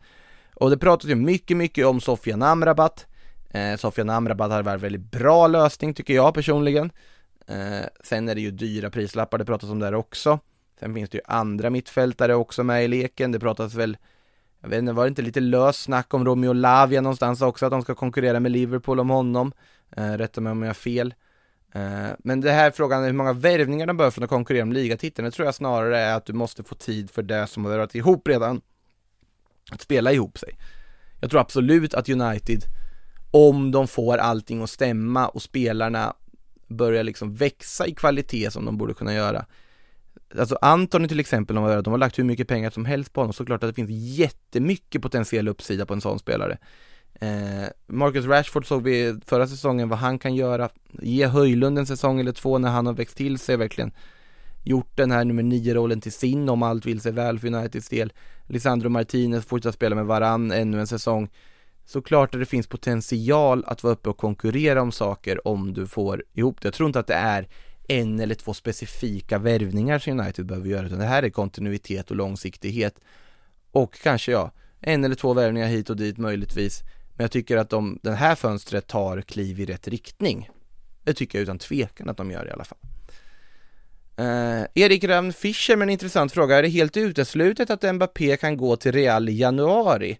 Och det pratas ju mycket, mycket om Sofian Amrabat. Eh, Sofian Amrabat har varit en väldigt bra lösning tycker jag personligen. Eh, sen är det ju dyra prislappar, det pratas om där också. Sen finns det ju andra mittfältare också med i leken, det pratas väl jag vet inte, var det inte lite löst snack om Romeo Lavia någonstans också, att de ska konkurrera med Liverpool om honom? Eh, rätta mig om jag har fel. Eh, men det här frågan hur många värvningar de behöver för att konkurrera om ligatiteln, det tror jag snarare är att du måste få tid för det som har varit ihop redan. Att spela ihop sig. Jag tror absolut att United, om de får allting att stämma och spelarna börjar liksom växa i kvalitet som de borde kunna göra. Alltså Antoni till exempel, de har, de har lagt hur mycket pengar som helst på honom, såklart att det finns jättemycket potentiell uppsida på en sån spelare. Eh, Marcus Rashford såg vi förra säsongen vad han kan göra, ge Höjlund en säsong eller två när han har växt till sig verkligen gjort den här nummer nio rollen till sin om allt vill sig väl för Uniteds del. Lisandro Martinez fortsätter spela med varann ännu en säsong. Såklart att det finns potential att vara uppe och konkurrera om saker om du får ihop det. Jag tror inte att det är en eller två specifika värvningar som United behöver göra, utan det här är kontinuitet och långsiktighet. Och kanske ja, en eller två värvningar hit och dit möjligtvis. Men jag tycker att de, den här fönstret tar kliv i rätt riktning. Det tycker jag utan tvekan att de gör i alla fall. Eh, Erik Ravn Fischer med en intressant fråga. Är det helt uteslutet att Mbappé kan gå till Real i januari?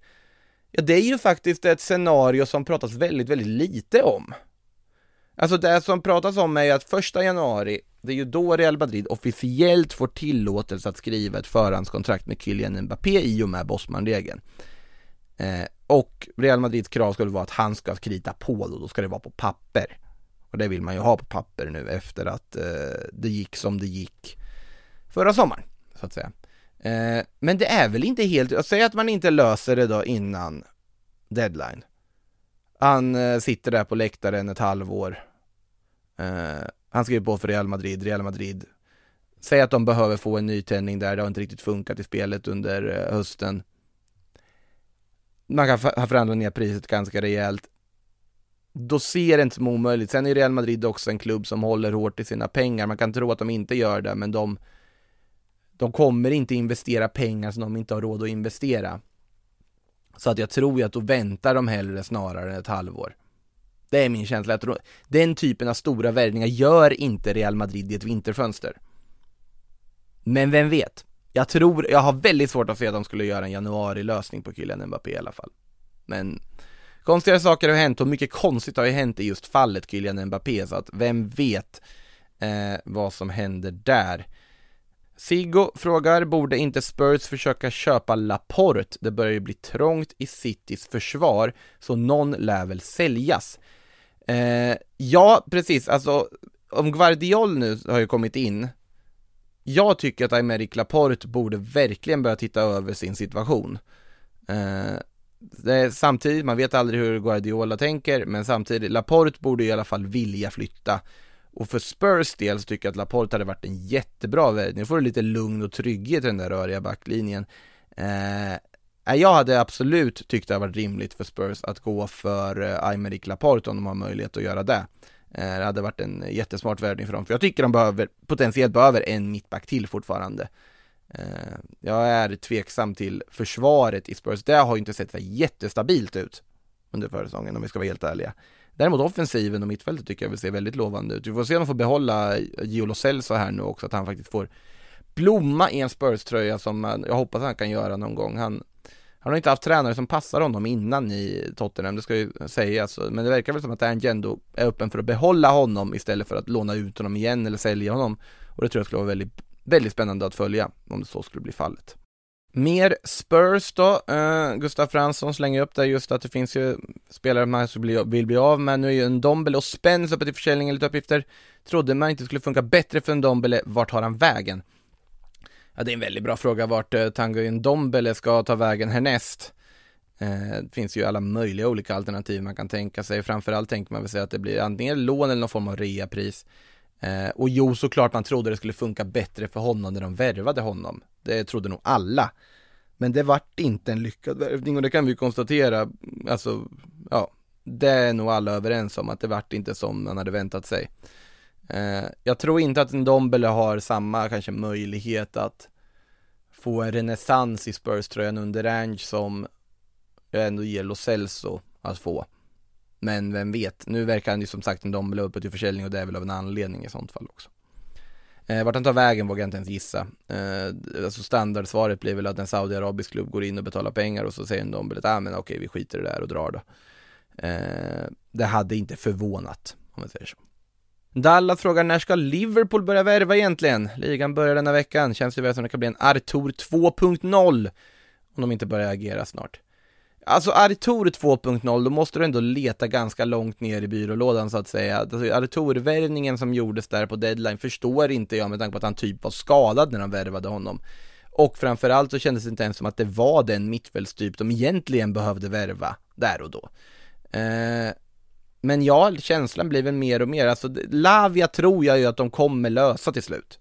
Ja, det är ju faktiskt ett scenario som pratas väldigt, väldigt lite om. Alltså det som pratas om är att första januari, det är ju då Real Madrid officiellt får tillåtelse att skriva ett förhandskontrakt med Kylian Mbappé i och med Bosman-regeln. Eh, och Real Madrids krav skulle vara att han ska krita på då, då ska det vara på papper. Och det vill man ju ha på papper nu efter att eh, det gick som det gick förra sommaren, så att säga. Eh, men det är väl inte helt, säg att man inte löser det då innan deadline. Han eh, sitter där på läktaren ett halvår. Eh, han skriver på för Real Madrid, Real Madrid Säg att de behöver få en nytändning där, det har inte riktigt funkat i spelet under eh, hösten. Man kan ha förhandlat ner priset ganska rejält då ser det inte som omöjligt. Sen är Real Madrid också en klubb som håller hårt i sina pengar. Man kan tro att de inte gör det, men de, de kommer inte investera pengar som de inte har råd att investera. Så att jag tror ju att då väntar de hellre snarare än ett halvår. Det är min känsla. Att den typen av stora värvningar gör inte Real Madrid i ett vinterfönster. Men vem vet? Jag tror, jag har väldigt svårt att se att de skulle göra en januari-lösning på Kylian Mbappé i alla fall. Men Konstiga saker har hänt och mycket konstigt har ju hänt i just fallet Kylian Mbappé så att vem vet eh, vad som händer där. Sigo frågar, borde inte Spurs försöka köpa Laporte? Det börjar ju bli trångt i Citys försvar, så någon lär väl säljas. Eh, ja, precis, alltså om Guardiol nu har ju kommit in, jag tycker att Aymeric Laporte borde verkligen börja titta över sin situation. Eh, samtidigt, man vet aldrig hur Guardiola tänker, men samtidigt, Laporte borde i alla fall vilja flytta. Och för Spurs del så tycker jag att Laporte hade varit en jättebra värld. Nu får du lite lugn och trygghet i den där röriga backlinjen. Eh, eh, jag hade absolut tyckt det hade varit rimligt för Spurs att gå för eh, Aymeric Laporte om de har möjlighet att göra det. Eh, det hade varit en jättesmart värvning för dem, för jag tycker de behöver, potentiellt behöver en mittback till fortfarande. Eh, jag är tveksam till försvaret i Spurs, det har ju inte sett så jättestabilt ut under förra säsongen om vi ska vara helt ärliga. Däremot offensiven och mittfältet tycker jag vill se väldigt lovande ut. Vi får se om de får behålla Gio Lo så här nu också, att han faktiskt får blomma i en Spurs-tröja som jag hoppas han kan göra någon gång. Han, han har inte haft tränare som passar honom innan i Tottenham, det ska ju sägas. Alltså, men det verkar väl som att Angendo är öppen för att behålla honom istället för att låna ut honom igen eller sälja honom. Och det tror jag skulle vara väldigt, väldigt spännande att följa om det så skulle bli fallet. Mer Spurs då, eh, uh, Gustav Fransson slänger upp där just att det finns ju spelare man vill bli av med. Nu är ju en Dombele och Spence uppe till försäljning enligt uppgifter. Trodde man inte skulle funka bättre för en Dombele, vart har han vägen? Ja, det är en väldigt bra fråga vart uh, Tango Ndombele ska ta vägen härnäst. Eh, det finns ju alla möjliga olika alternativ man kan tänka sig. Framförallt tänker man väl sig att det blir antingen lån eller någon form av reapris. Eh, och jo, såklart man trodde det skulle funka bättre för honom när de värvade honom. Det trodde nog alla. Men det vart inte en lyckad värvning och det kan vi konstatera. Alltså, ja, det är nog alla överens om att det vart inte som man hade väntat sig. Eh, jag tror inte att en har samma kanske möjlighet att få en renässans i Spurs-tröjan under Range som jag ändå ger Lo Celso att få. Men vem vet, nu verkar han ju som sagt en uppe till försäljning och det är väl av en anledning i sånt fall också. Eh, vart han tar vägen vågar jag inte ens gissa. Eh, alltså standardsvaret blir väl att en saudiarabisk klubb går in och betalar pengar och så säger Ndombele att ah, men okej vi skiter i det där och drar då. Eh, det hade inte förvånat, om man säger så. Dallas frågar när ska Liverpool börja värva egentligen? Ligan börjar denna veckan, känns det väl som det kan bli en Artur 2.0 om de inte börjar agera snart. Alltså Artur 2.0, då måste du ändå leta ganska långt ner i byrålådan så att säga. Alltså, Artur-värvningen som gjordes där på deadline förstår inte jag med tanke på att han typ var skadad när de värvade honom. Och framförallt så kändes det inte ens som att det var den mittfältstyp de egentligen behövde värva där och då. Eh, men ja, känslan blir väl mer och mer, alltså Lavia tror jag ju att de kommer lösa till slut.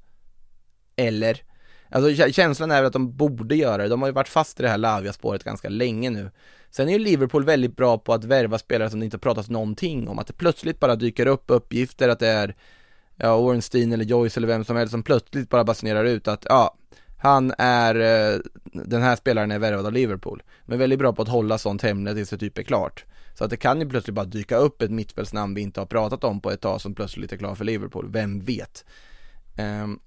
Eller? Alltså känslan är väl att de borde göra det, de har ju varit fast i det här Lavia-spåret ganska länge nu. Sen är ju Liverpool väldigt bra på att värva spelare som det inte pratas någonting om, att det plötsligt bara dyker upp uppgifter att det är ja, Ornstein eller Joyce eller vem som helst som plötsligt bara basunerar ut att ja, han är, eh, den här spelaren är värvad av Liverpool. Men väldigt bra på att hålla sånt hemligt tills det typ är klart. Så att det kan ju plötsligt bara dyka upp ett mittfältsnamn vi inte har pratat om på ett tag som plötsligt är klar för Liverpool, vem vet? Um,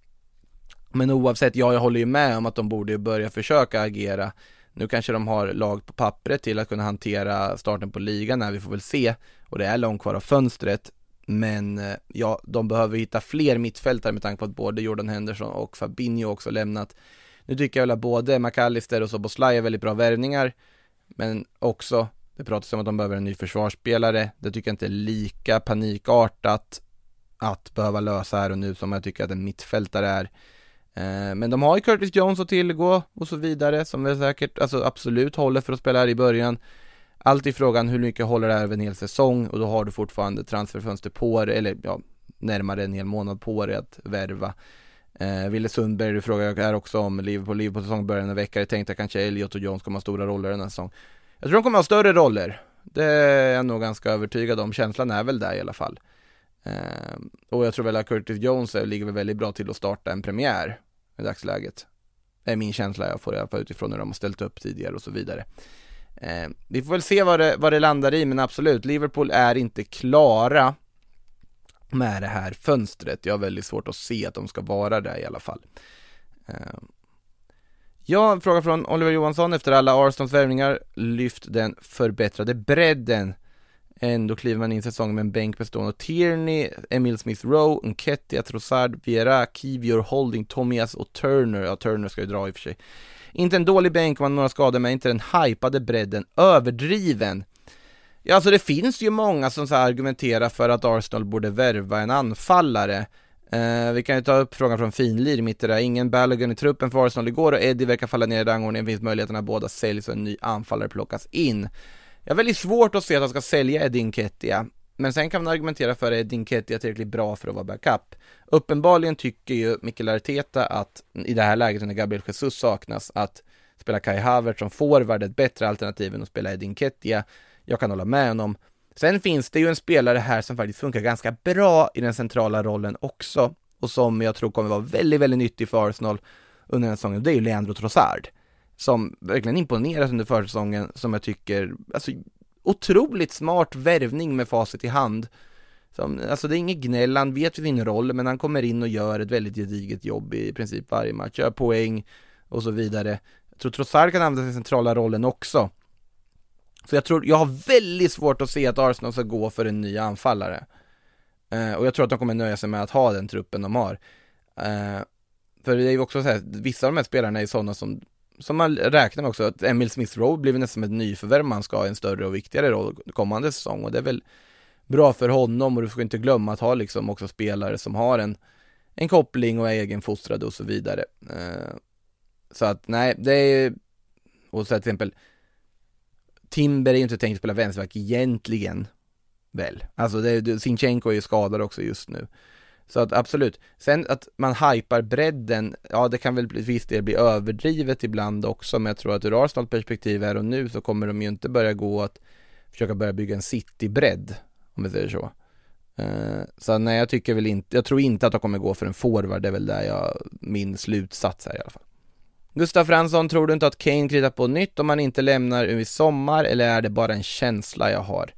men oavsett, ja jag håller ju med om att de borde börja försöka agera. Nu kanske de har lag på pappret till att kunna hantera starten på ligan när vi får väl se. Och det är långt kvar av fönstret. Men eh, ja, de behöver hitta fler mittfältare med tanke på att både Jordan Henderson och Fabinho också lämnat. Nu tycker jag väl att både McAllister och Soboslaj är väldigt bra värvningar. Men också, det pratas om att de behöver en ny försvarsspelare Det tycker jag inte är lika panikartat att behöva lösa här och nu som jag tycker att en mittfältare är eh, men de har ju Curtis Jones att tillgå och så vidare som väl säkert, alltså absolut håller för att spela här i början. Allt i frågan hur mycket håller det här över en hel säsong och då har du fortfarande transferfönster på dig, eller ja, närmare en hel månad på dig att värva. Eh, Ville Sundberg, du frågar här också om Liverpool, Liverpool säsong börjar den vecka, jag tänkte att kanske Elliot och Jones kommer ha stora roller den här säsongen. Jag tror de kommer ha större roller, det är jag nog ganska övertygad om, känslan är väl där i alla fall. Eh, och jag tror väl att Curtis Jones ligger väl väldigt bra till att starta en premiär i dagsläget. Det är min känsla jag får i alla fall utifrån hur de har ställt upp tidigare och så vidare. Eh, vi får väl se vad det, vad det landar i, men absolut, Liverpool är inte klara med det här fönstret. Jag har väldigt svårt att se att de ska vara där i alla fall. Eh, ja, en fråga från Oliver Johansson. Efter alla Arsenals värvningar, lyft den förbättrade bredden Ändå kliver man in säsongen med en bänk bestående av Tierney, Emil Smith Rowe, Nketiah, Trossard, Viera, Kivior, Holding, Tomias och Turner. Ja, Turner ska ju dra i och för sig. Inte en dålig bänk om man har några skador, men inte den hypade bredden överdriven. Ja, alltså det finns ju många som så argumenterar för att Arsenal borde värva en anfallare. Eh, vi kan ju ta upp frågan från Finlir mitt i det där. Ingen Balogun i truppen för Arsenal igår och Eddie verkar falla ner i rangordningen. Finns möjligheten att båda säljs och en ny anfallare plockas in. Jag har väldigt svårt att se att han ska sälja Eddie Nketiah. Men sen kan man argumentera för att Edin Nketiah är tillräckligt bra för att vara backup. Uppenbarligen tycker ju Mikael Arteta att i det här läget när Gabriel Jesus saknas att spela Kai Havertz som forward ett bättre alternativ än att spela Edin Kettia. Jag kan hålla med honom. Sen finns det ju en spelare här som faktiskt funkar ganska bra i den centrala rollen också och som jag tror kommer vara väldigt, väldigt nyttig för Arsenal under den här säsongen. Det är ju Leandro Trossard som verkligen imponerat under försäsongen som jag tycker, alltså otroligt smart värvning med facit i hand. Som, alltså det är inget gnäll, han vet sin roll men han kommer in och gör ett väldigt gediget jobb i princip varje match, gör poäng och så vidare. Jag tror Trossard kan använda den centrala rollen också. Så jag tror, jag har väldigt svårt att se att Arsenal ska gå för en ny anfallare. Eh, och jag tror att de kommer nöja sig med att ha den truppen de har. Eh, för det är ju också så här, vissa av de här spelarna är sådana som, som man räknar med också, att Emil Smith Rowe blir nästan som ett nyförvärv man ska ha en större och viktigare roll kommande säsong och det är väl bra för honom och du får inte glömma att ha liksom också spelare som har en, en koppling och är egenfostrade och så vidare. Eh, så att nej, det är, och så till exempel Timber är ju inte tänkt att spela vänsterback egentligen, väl? Alltså det, Sinchenko är ju skadad också just nu. Så att absolut. Sen att man hypar bredden, ja det kan väl till viss del bli överdrivet ibland också, men jag tror att ur Arsenals perspektiv här och nu så kommer de ju inte börja gå att försöka börja bygga en citybredd, om vi säger så. Uh, så nej, jag tycker väl inte, jag tror inte att de kommer gå för en forward, det är väl där jag, min slutsats här i alla fall. Gustav Fransson, tror du inte att Kane kritar på nytt om han inte lämnar i sommar eller är det bara en känsla jag har?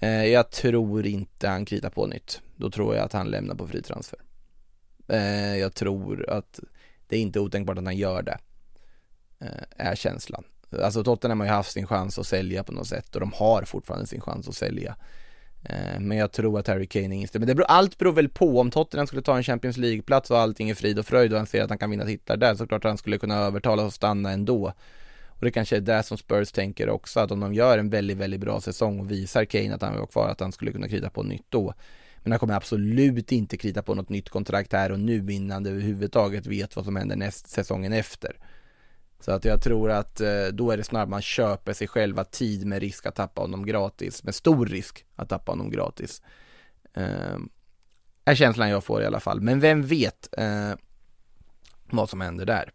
Eh, jag tror inte han kritar på nytt. Då tror jag att han lämnar på fri transfer. Eh, jag tror att det är inte otänkbart att han gör det. Eh, är känslan. Alltså Tottenham har ju haft sin chans att sälja på något sätt och de har fortfarande sin chans att sälja. Eh, men jag tror att Harry Kane är inställd. Men det beror, allt beror väl på om Tottenham skulle ta en Champions League-plats och allting är frid och fröjd och han ser att han kan vinna titlar där så klart att han skulle kunna övertala och stanna ändå. Och det kanske är det som Spurs tänker också, att om de gör en väldigt, väldigt bra säsong och visar Kane att han vill vara kvar, att han skulle kunna krita på nytt då. Men han kommer absolut inte krita på något nytt kontrakt här och nu innan det överhuvudtaget vet vad som händer näst säsongen efter. Så att jag tror att eh, då är det snarare man köper sig själva tid med risk att tappa honom gratis, med stor risk att tappa honom gratis. Eh, är känslan jag får i alla fall, men vem vet eh, vad som händer där.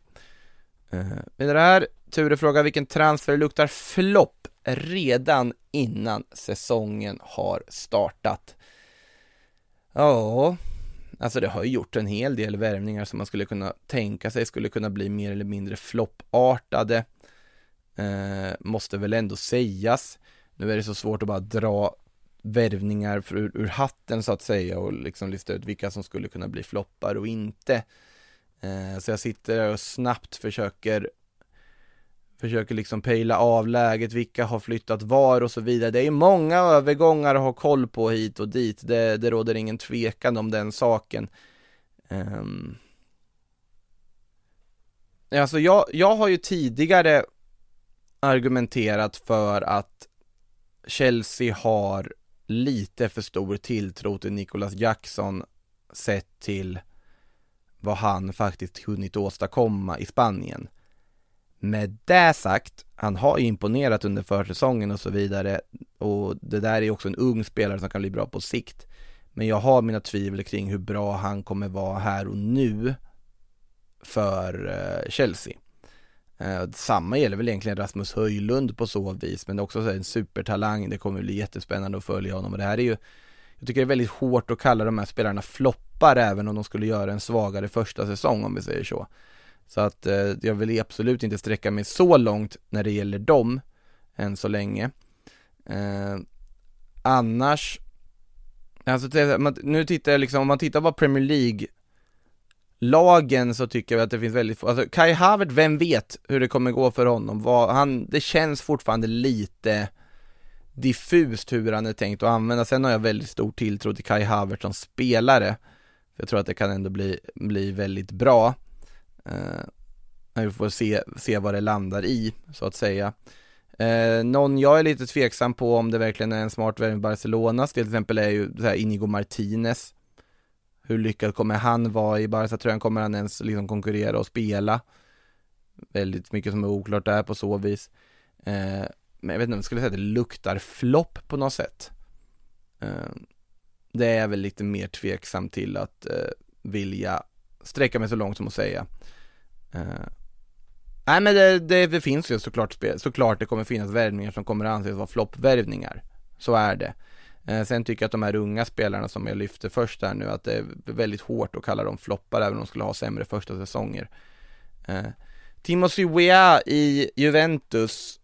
Eh, vidare här, Ture frågar vilken transfer luktar flopp redan innan säsongen har startat. Ja, Alltså det har ju gjort en hel del värvningar som man skulle kunna tänka sig skulle kunna bli mer eller mindre floppartade. Eh, måste väl ändå sägas. Nu är det så svårt att bara dra värvningar ur, ur hatten så att säga och liksom lista ut vilka som skulle kunna bli floppar och inte. Eh, så jag sitter och snabbt försöker försöker liksom pejla av läget, vilka har flyttat var och så vidare. Det är många övergångar att ha koll på hit och dit, det, det råder ingen tvekan om den saken. Um... Alltså jag, jag har ju tidigare argumenterat för att Chelsea har lite för stor tilltro till Nicholas Jackson sett till vad han faktiskt hunnit åstadkomma i Spanien. Med det sagt, han har ju imponerat under försäsongen och så vidare och det där är också en ung spelare som kan bli bra på sikt. Men jag har mina tvivel kring hur bra han kommer vara här och nu för eh, Chelsea. Eh, samma gäller väl egentligen Rasmus Höjlund på så vis, men också en supertalang. Det kommer bli jättespännande att följa honom och det här är ju jag tycker det är väldigt hårt att kalla de här spelarna floppar även om de skulle göra en svagare första säsong om vi säger så. Så att eh, jag vill absolut inte sträcka mig så långt när det gäller dem än så länge. Eh, annars, alltså nu tittar jag liksom, om man tittar på Premier League lagen så tycker jag att det finns väldigt få, alltså Kai Havert, vem vet hur det kommer gå för honom? Vad, han, det känns fortfarande lite diffust hur han är tänkt att använda. Sen har jag väldigt stor tilltro till Kai Havert som spelare. Jag tror att det kan ändå bli, bli väldigt bra. Eh, vi får se, se vad det landar i, så att säga. Eh, någon jag är lite tveksam på om det verkligen är en smart värvning Barcelonas, till exempel är ju så här Inigo Martinez. hur lyckad kommer han vara i Barca-tröjan? Kommer han ens liksom konkurrera och spela? Väldigt mycket som är oklart där på så vis. Eh, men jag vet inte om jag skulle säga att det luktar flopp på något sätt. Eh, det är jag väl lite mer tveksam till att eh, vilja sträcka mig så långt som att säga. Uh, nej men det, det, det, finns ju såklart spel, såklart det kommer finnas värvningar som kommer anses vara floppvärvningar. Så är det. Uh, sen tycker jag att de här unga spelarna som jag lyfte först här nu, att det är väldigt hårt att kalla dem floppar även om de skulle ha sämre första säsonger. Uh, Timothy Weah i Juventus,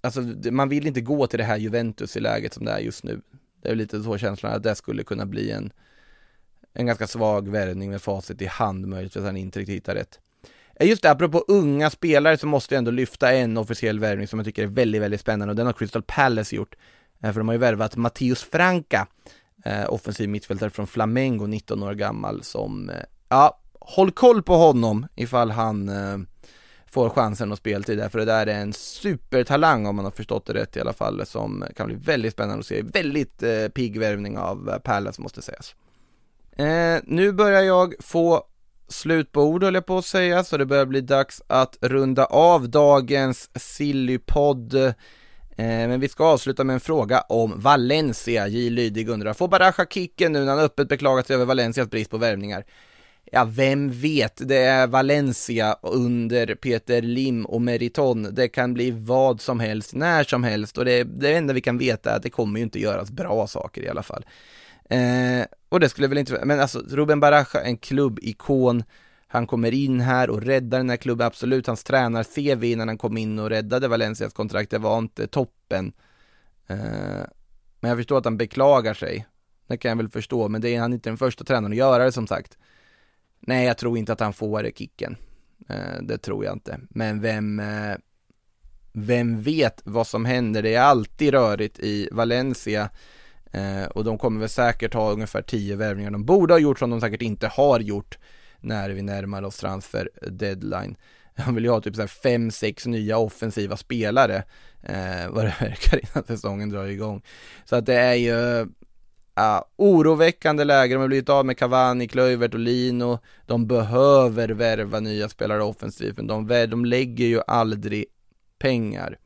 alltså man vill inte gå till det här Juventus i läget som det är just nu. Det är lite så känslan att det skulle kunna bli en, en ganska svag värvning med facit i hand möjligtvis att han inte riktigt hittar rätt. Eh, just det, apropå unga spelare så måste jag ändå lyfta en officiell värvning som jag tycker är väldigt, väldigt spännande och den har Crystal Palace gjort. Eh, för de har ju värvat Matteus Franca, eh, offensiv mittfältare från Flamengo, 19 år gammal, som, ja, håll koll på honom ifall han får chansen och speltid där, för det där är en supertalang om man har förstått det rätt i alla fall, som kan bli väldigt spännande att se. Väldigt eh, pigg värvning av Palace måste sägas. Eh, nu börjar jag få slut på ord höll jag på att säga, så det börjar bli dags att runda av dagens Sillypodd. Eh, men vi ska avsluta med en fråga om Valencia. J. Lydig undrar, får Baraja kicken nu när han öppet beklagat sig över Valencias brist på värvningar? ja, vem vet, det är Valencia under Peter Lim och Meriton. Det kan bli vad som helst, när som helst och det, det enda vi kan veta är att det kommer ju inte göras bra saker i alla fall. Eh, och det skulle väl inte, men alltså Ruben Baraja, en klubbikon, han kommer in här och räddar den här klubben, absolut, hans tränar-CV innan han kom in och räddade Valencias kontrakt, det var inte toppen. Eh, men jag förstår att han beklagar sig, det kan jag väl förstå, men det är han inte den första tränaren att göra det som sagt. Nej, jag tror inte att han får kicken. Eh, det tror jag inte. Men vem, eh, vem vet vad som händer? Det är alltid rörigt i Valencia. Eh, och de kommer väl säkert ha ungefär 10 värvningar de borde ha gjort som de säkert inte har gjort när vi närmar oss transfer deadline. Han vill ju ha typ så här 5-6 nya offensiva spelare eh, vad det verkar innan säsongen drar igång. Så att det är ju Uh, oroväckande läge, de har blivit av med Cavani, Klövert och Lino. De behöver värva nya spelare offensivt, men de, de lägger ju aldrig pengar.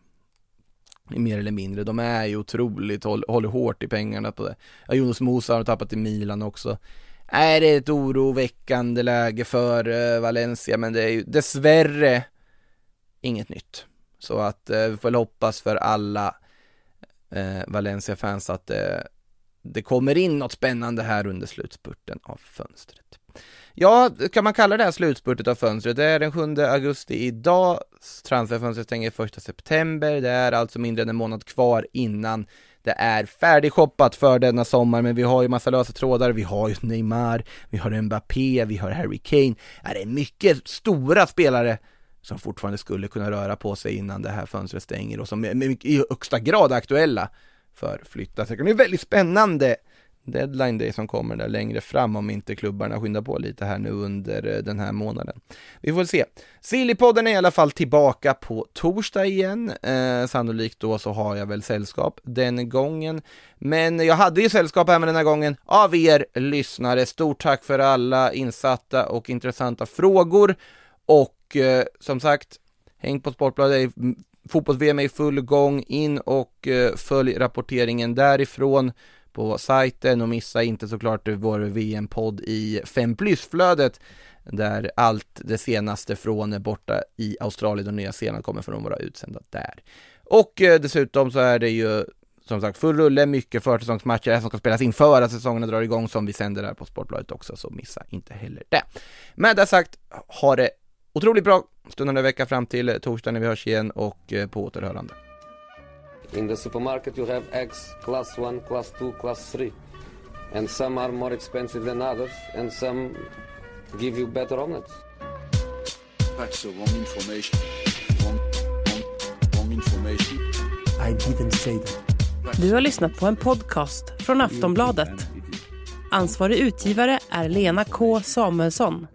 Mer eller mindre, de är ju otroligt, håll, håller hårt i pengarna på det. Ja, Jonas Mosa har tappat i Milan också. Är det ett oroväckande läge för uh, Valencia, men det är ju dessvärre inget nytt. Så att uh, vi får väl hoppas för alla uh, Valencia-fans att det kommer in något spännande här under slutspurten av fönstret. Ja, kan man kalla det här slutspurtet av fönstret? Det är den 7 augusti idag, transferfönstret stänger 1 september, det är alltså mindre än en månad kvar innan det är färdigshoppat för denna sommar, men vi har ju massa lösa trådar, vi har ju Neymar, vi har Mbappé, vi har Harry Kane, det är mycket stora spelare som fortfarande skulle kunna röra på sig innan det här fönstret stänger och som är i högsta grad aktuella för flytta. Så det kan bli väldigt spännande deadline day som kommer där längre fram om inte klubbarna skyndar på lite här nu under eh, den här månaden. Vi får se. Sillypodden är i alla fall tillbaka på torsdag igen. Eh, sannolikt då så har jag väl sällskap den gången. Men jag hade ju sällskap även den här gången av er lyssnare. Stort tack för alla insatta och intressanta frågor. Och eh, som sagt, häng på Sportbladet fotbolls-VM är i full gång, in och eh, följ rapporteringen därifrån på sajten och missa inte såklart vår VM-podd i 5 plus-flödet där allt det senaste från borta i Australien och Nya Zeeland kommer från våra utsända där. Och eh, dessutom så är det ju som sagt full rulle, mycket försäsongsmatcher som ska spelas inför att säsongerna drar igång som vi sänder här på Sportbladet också, så missa inte heller det. Med det sagt, ha det otroligt bra stundande vecka fram till torsdag när vi hörs igen och eh, på återhörande. In the supermarket you have eggs class 1, class 2, class 3. And some are more expensive than others and some give you better omelets. That's the wrong information. Wrong, wrong, wrong information. I didn't say that. Du har lyssnat på en podcast från Aftonbladet. Ansvarig utgivare är Lena K Samuelsson.